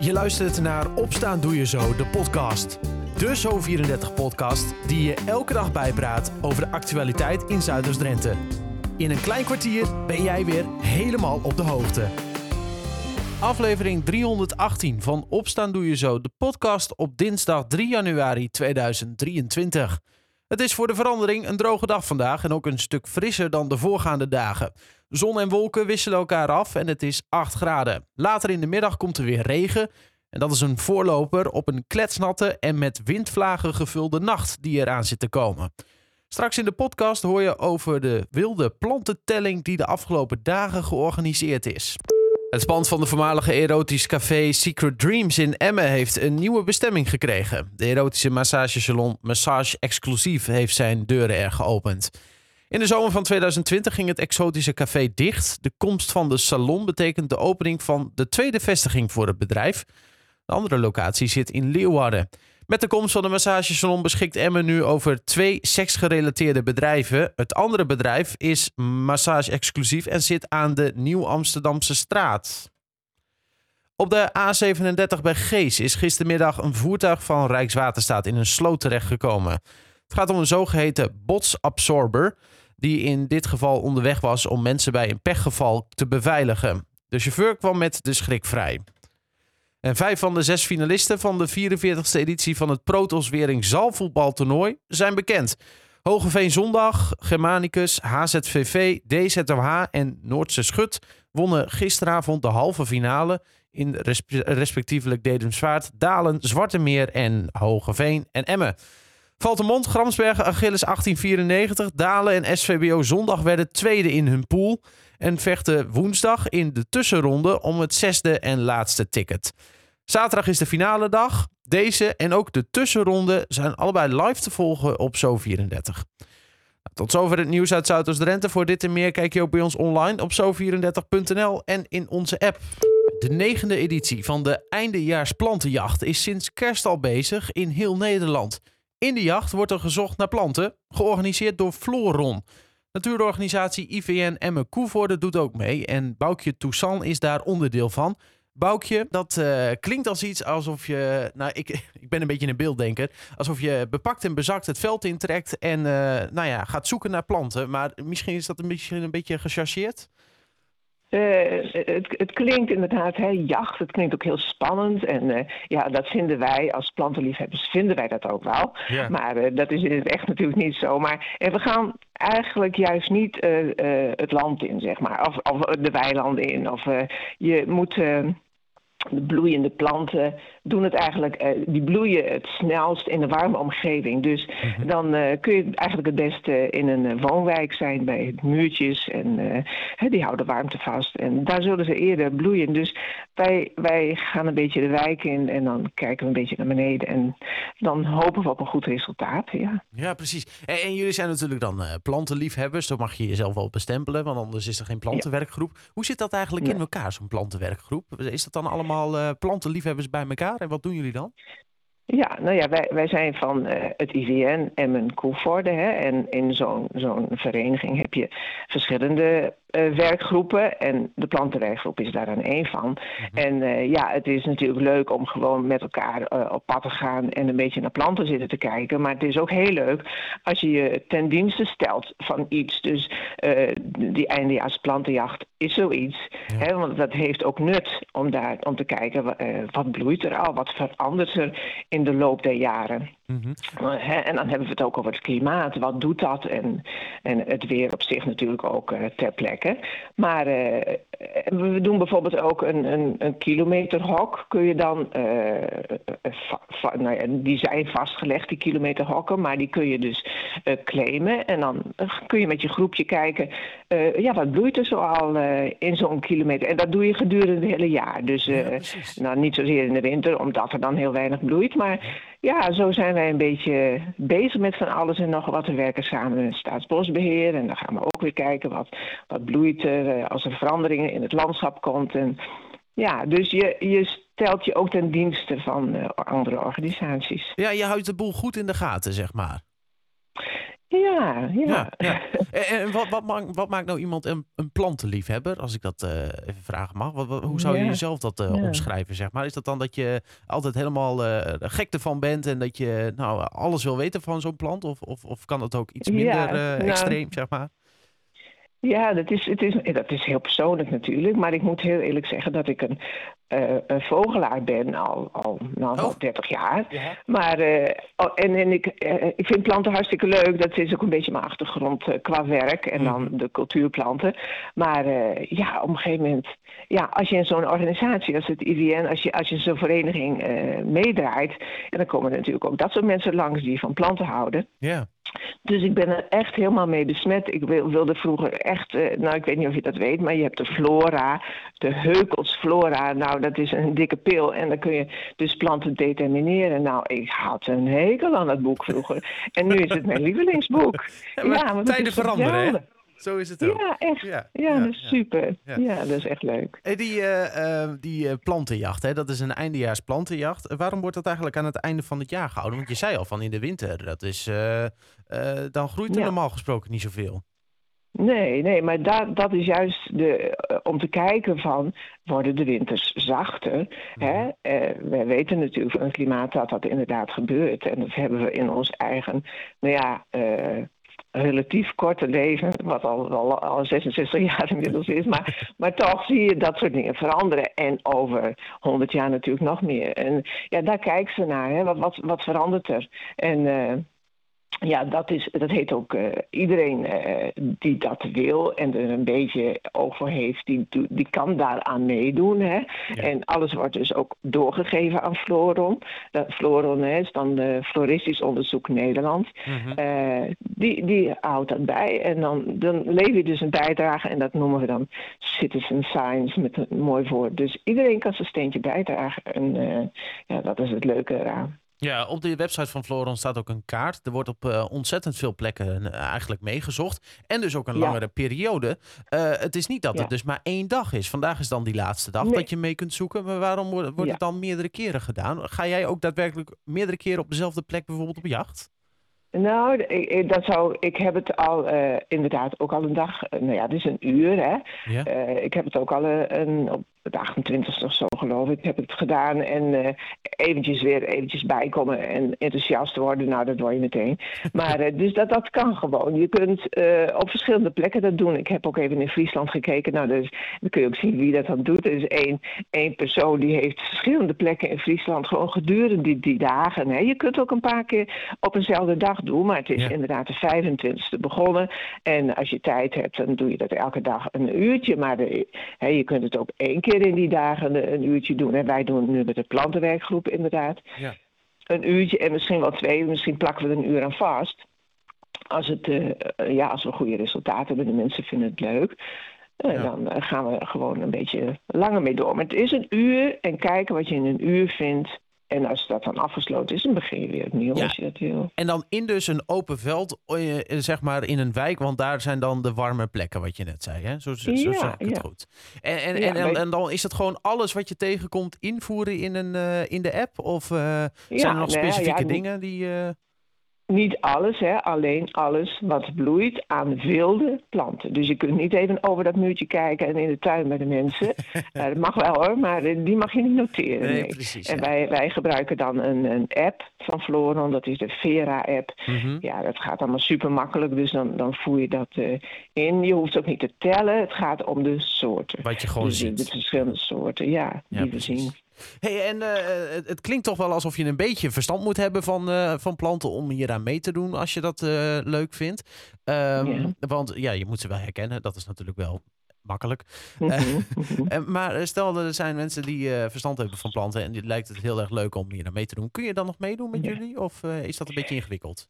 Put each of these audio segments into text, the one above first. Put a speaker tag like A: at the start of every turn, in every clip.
A: Je luistert naar Opstaan Doe Je Zo, de podcast. De Zo34-podcast die je elke dag bijpraat over de actualiteit in Zuiders-Drenthe. In een klein kwartier ben jij weer helemaal op de hoogte. Aflevering 318 van Opstaan Doe Je Zo, de podcast op dinsdag 3 januari 2023. Het is voor de verandering een droge dag vandaag en ook een stuk frisser dan de voorgaande dagen. Zon en wolken wisselen elkaar af en het is 8 graden. Later in de middag komt er weer regen. En dat is een voorloper op een kletsnatte en met windvlagen gevulde nacht die eraan zit te komen. Straks in de podcast hoor je over de wilde plantentelling die de afgelopen dagen georganiseerd is. Het pand van de voormalige erotisch café Secret Dreams in Emmen heeft een nieuwe bestemming gekregen. De erotische massagesalon Massage Exclusief heeft zijn deuren er geopend. In de zomer van 2020 ging het exotische café dicht. De komst van de salon betekent de opening van de tweede vestiging voor het bedrijf. De andere locatie zit in Leeuwarden. Met de komst van de massagesalon beschikt Emmen nu over twee seksgerelateerde bedrijven. Het andere bedrijf is Massage Exclusief en zit aan de Nieuw-Amsterdamse straat. Op de A37 bij Gees is gistermiddag een voertuig van Rijkswaterstaat in een sloot terechtgekomen. Het gaat om een zogeheten botsabsorber, die in dit geval onderweg was om mensen bij een pechgeval te beveiligen. De chauffeur kwam met de schrik vrij. En vijf van de zes finalisten van de 44e editie van het Protos Wering zaalvoetbaltoernooi zijn bekend. Hogeveen Zondag, Germanicus, HZVV, DZOH en Noordse Schut wonnen gisteravond de halve finale in respectievelijk Dedemsvaart, Dalen, Zwarte Meer en Hogeveen en Emmen. Valtemont, Gramsbergen, Achilles 1894, Dalen en SVBO Zondag werden tweede in hun pool en vechten woensdag in de tussenronde om het zesde en laatste ticket. Zaterdag is de finale dag. Deze en ook de tussenronde zijn allebei live te volgen op Zo34. Tot zover het nieuws uit Zuidoost-Drenthe. Voor dit en meer kijk je ook bij ons online op zo34.nl en in onze app. De negende editie van de eindejaarsplantenjacht is sinds kerst al bezig in heel Nederland. In de jacht wordt er gezocht naar planten, georganiseerd door Floron. Natuurorganisatie IVN Emmen Koevoorde doet ook mee en Boukje Toussaint is daar onderdeel van. Boukje, dat uh, klinkt als iets alsof je, nou ik, ik ben een beetje een beelddenker, alsof je bepakt en bezakt het veld intrekt en uh, nou ja, gaat zoeken naar planten. Maar misschien is dat een beetje, een beetje gechargeerd?
B: Uh, het, het, klinkt inderdaad, hè, jacht, het klinkt ook heel spannend. En uh, ja, dat vinden wij als plantenliefhebbers, vinden wij dat ook wel. Ja. Maar uh, dat is in het echt natuurlijk niet zo. Maar en we gaan eigenlijk juist niet het land in, zeg maar. Of, of de weilanden in. Of je moet de bloeiende planten doen het eigenlijk, uh, die bloeien het snelst in een warme omgeving. Dus mm-hmm. dan uh, kun je eigenlijk het beste in een uh, woonwijk zijn bij muurtjes en die houden warmte vast. En daar zullen ze eerder bloeien. Dus wij, wij gaan een beetje de wijk in en dan kijken we een beetje naar beneden en dan hopen we op een goed resultaat. Ja,
A: ja precies. En, en jullie zijn natuurlijk dan plantenliefhebbers, zo mag je jezelf wel bestempelen, want anders is er geen plantenwerkgroep. Ja. Hoe zit dat eigenlijk ja. in elkaar, zo'n plantenwerkgroep? Is dat dan allemaal plantenliefhebbers bij elkaar? En wat doen jullie dan?
B: Ja, nou ja, wij, wij zijn van uh, het IVN Emmen Koevoorde. Hè, en in zo'n zo'n vereniging heb je verschillende uh, werkgroepen. En de plantenwerkgroep is daar aan één van. Mm-hmm. En uh, ja, het is natuurlijk leuk om gewoon met elkaar op pad te gaan en een beetje naar planten zitten te kijken. Maar het is ook heel leuk als je je ten dienste stelt van iets. Dus die eindejaars plantenjacht is zoiets. Ja. Hè, want dat heeft ook nut om, daar, om te kijken wat bloeit er al, wat verandert er in de loop der jaren. Mm-hmm. En dan hebben we het ook over het klimaat. Wat doet dat? En, en het weer op zich natuurlijk ook uh, ter plekke. Maar uh, we doen bijvoorbeeld ook een, een, een kilometerhok. Kun je dan, uh, nou ja, die zijn vastgelegd, die kilometerhokken, maar die kun je dus claimen. En dan kun je met je groepje kijken, ja, wat bloeit er zoal in zo'n kilometer? En dat doe je gedurende het hele jaar. Dus ja, nou, niet zozeer in de winter, omdat er dan heel weinig bloeit. Maar ja, zo zijn wij een beetje bezig met van alles en nog wat. We werken samen met Staatsbosbeheer en dan gaan we ook weer kijken wat, wat bloeit er als er veranderingen in het landschap komt. En ja, dus je, je stelt je ook ten dienste van uh, andere organisaties.
A: Ja, je houdt de boel goed in de gaten, zeg maar.
B: Ja, ja.
A: ja, En, wat, wat, maakt, wat, maakt nou iemand een, een plantenliefhebber, als ik dat uh, even vragen mag? Wat, hoe zou je jezelf dat uh, omschrijven, zeg maar? Is dat dan dat je altijd helemaal uh, gek ervan bent en dat je nou, alles wil weten van zo'n plant? Of, of, of kan het ook iets minder nou, extreem, zeg maar?
B: Ja, dat is, het is, dat is heel persoonlijk natuurlijk. Maar ik moet heel eerlijk zeggen dat ik een, uh, een vogelaar ben al, al, nou, al 30 jaar. Maar, uh, en, en ik, uh, ik vind planten hartstikke leuk. Dat is ook een beetje mijn achtergrond qua werk. En dan mhm. de cultuurplanten. Maar ja, op een gegeven moment... Ja, als je in zo'n organisatie als het IVN... Als je, als je zo'n vereniging meedraait... En dan komen er natuurlijk ook dat soort mensen langs die van planten houden.
A: Ja.
B: Dus ik ben er echt helemaal mee besmet. Ik wilde vroeger echt, uh, nou ik weet niet of je dat weet, maar je hebt de flora, de heukelsflora. Nou, dat is een dikke pil en dan kun je dus planten determineren. Nou, ik had een hekel aan dat boek vroeger. En nu is het mijn lievelingsboek.
A: Ja, maar tijden veranderen, zo is het ook.
B: Ja, echt. Ja, ja, dat is super. Ja. dat is echt leuk.
A: Hey, die uh, die uh, plantenjacht, hè, dat is een eindejaars plantenjacht. Waarom wordt dat eigenlijk aan het einde van het jaar gehouden? Want je zei al van in de winter, dat is, uh, dan groeit er normaal gesproken niet zoveel.
B: Nee, nee, maar dat, dat is juist de, om te kijken van, worden de winters zachter? Mm hè? wij weten natuurlijk van het klimaat dat dat inderdaad gebeurt. En dat hebben we in ons eigen, nou ja, relatief korte leven, wat al, al, al 66 jaar inmiddels is, maar, maar toch zie je dat soort dingen veranderen. En over 100 jaar natuurlijk nog meer. En ja, daar kijken ze naar. Hè. Wat, wat, wat verandert er? En uh, ja, dat, is, dat heet ook uh, iedereen uh, die dat wil en er een beetje oog voor heeft, die, die kan daaraan meedoen. Hè? En alles wordt dus ook doorgegeven aan Floron. Dat, Floron hè, is dan de Floristisch Onderzoek Nederland. Mm -hmm. die, die houdt dat bij en dan, dan lever je dus een bijdrage en dat noemen we dan citizen science met een mooi woord. Dus iedereen kan zijn steentje bijdragen en ja, dat is het leuke eraan.
A: Ja, op de website van Floron staat ook een kaart. Er wordt op uh, ontzettend veel plekken uh, eigenlijk meegezocht. En dus ook een langere periode. Uh, het is niet dat ja. het dus maar één dag is. Vandaag is dan die laatste dag nee. dat je mee kunt zoeken. Maar waarom wordt, wordt ja. het dan meerdere keren gedaan? Ga jij ook daadwerkelijk meerdere keren op dezelfde plek bijvoorbeeld op jacht?
B: Nou, ik, dat zou, ik heb het al uh, inderdaad ook al een dag, nou ja, het is een uur hè. Ja. Uh, ik heb het ook al een, op de 28 of zo geloof ik, heb het gedaan. En uh, eventjes weer eventjes bijkomen en enthousiast worden. Nou, dat word je meteen. Maar uh, dus dat, dat kan gewoon. Je kunt uh, op verschillende plekken dat doen. Ik heb ook even in Friesland gekeken. Nou, dus, dan kun je ook zien wie dat dan doet. Er is één, één persoon die heeft verschillende plekken in Friesland gewoon gedurende die, die dagen. Hè. Je kunt ook een paar keer op eenzelfde dag doen. Maar het is ja. inderdaad de 25e begonnen. En als je tijd hebt, dan doe je dat elke dag een uurtje. Maar de, hè, je kunt het ook één keer in die dagen een uurtje doen. En wij doen nu met de plantenwerkgroep inderdaad. Ja. Een uurtje en misschien wel twee. Misschien plakken we er een uur aan vast. Als, het, uh, ja, als we goede resultaten hebben, de mensen vinden het leuk. Uh, ja. Dan gaan we gewoon een beetje langer mee door. Maar het is een uur en kijken wat je in een uur vindt. En als dat dan afgesloten is, dan begin je weer opnieuw ja. als je dat wil.
A: En dan in dus een open veld, eh, zeg maar in een wijk, want daar zijn dan de warme plekken, wat je net zei. Hè? Zo, zo, ja, ik het goed. En, en, en, en, dan is het gewoon alles wat je tegenkomt invoeren in, een, uh, in de app? Of uh, zijn er nog specifieke dingen die... Uh...
B: Niet alles, hè, alleen alles wat bloeit aan wilde planten. Dus je kunt niet even over dat muurtje kijken en in de tuin bij de mensen. uh, dat mag wel hoor, maar die mag je niet noteren.
A: Nee, nee. Precies,
B: en ja. wij, wij gebruiken dan een, een app van Floron, dat is de Vera-app. Mm -hmm. Ja, dat gaat allemaal super makkelijk, dus dan, dan voer je dat uh, in. Je hoeft ook niet te tellen, het gaat om de soorten.
A: Wat je gewoon
B: dus
A: ziet.
B: De verschillende soorten, ja,
A: ja
B: die
A: precies.
B: we zien.
A: Hey, en uh, het, het, klinkt toch wel alsof je een beetje verstand moet hebben van, uh, van planten om hier aan mee te doen als je dat uh, leuk vindt. Um, ja. Want ja, je moet ze wel herkennen, dat is natuurlijk wel makkelijk. Mm -hmm. maar stel er zijn mensen die verstand hebben van planten en die lijkt het heel erg leuk om hier aan mee te doen. Kun je dan nog meedoen met jullie of is dat een beetje ingewikkeld?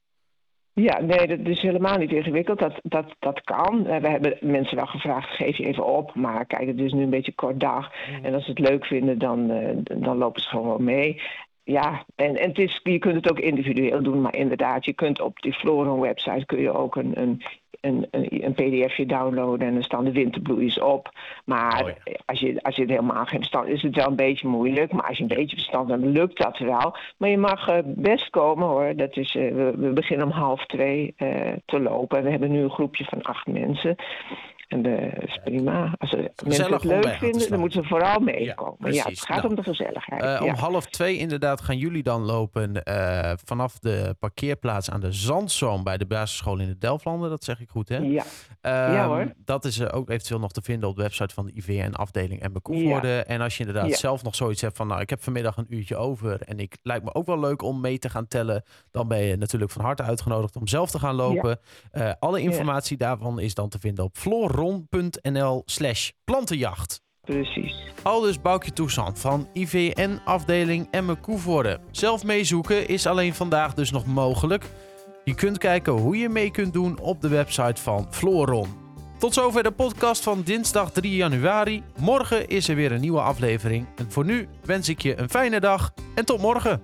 B: Ja, nee, dat is helemaal niet ingewikkeld. Dat, dat, dat kan. We hebben mensen wel gevraagd, geef je even op. Maar kijk, het is nu een beetje kort dag. En als ze het leuk vinden, dan, uh, dan lopen ze gewoon mee. Ja, en, en het is, je kunt het ook individueel doen. Maar inderdaad, je kunt op die Floron website kun je ook een, een een, een, een pdfje downloaden en dan staan de winterbloeiers op. Maar
A: Oh
B: als, je, als je er helemaal geen verstand is het wel een beetje moeilijk. Maar als je een beetje verstand hebt, lukt dat wel. Maar je mag eh, best komen hoor. Dat is, eh, we, we beginnen om half twee eh, te lopen. We hebben nu een groepje van acht mensen. En dat is prima. Als ze mensen het leuk vinden, dan moeten ze vooral meekomen. Ja, het gaat
A: Nou,
B: om de gezelligheid.
A: Eh, om half twee inderdaad gaan jullie dan lopen eh, vanaf de parkeerplaats aan de Zandzoom bij de basisschool in de Delflanden. Dat zeg ik goed, hè?
B: ja.
A: Ehm,
B: Ja, hoor.
A: Dat is eh, ook eventueel nog te vinden op de website van de IVN-afdeling en Koevoorde. En als je inderdaad zelf nog zoiets hebt van, nou, ik heb vanmiddag een uurtje over en ik lijkt me ook wel leuk om mee te gaan tellen, dan ben je natuurlijk van harte uitgenodigd om zelf te gaan lopen. Eh, alle informatie daarvan is dan te vinden op floron.nl slash plantenjacht.
B: Precies.
A: Aldus Boukje Toestand van IVN afdeling Emme Koevoorde. Zelf meezoeken is alleen vandaag dus nog mogelijk. Je kunt kijken hoe je mee kunt doen op de website van Floron. Tot zover de podcast van dinsdag 3 januari. Morgen is er weer een nieuwe aflevering. En voor nu wens ik je een fijne dag en tot morgen.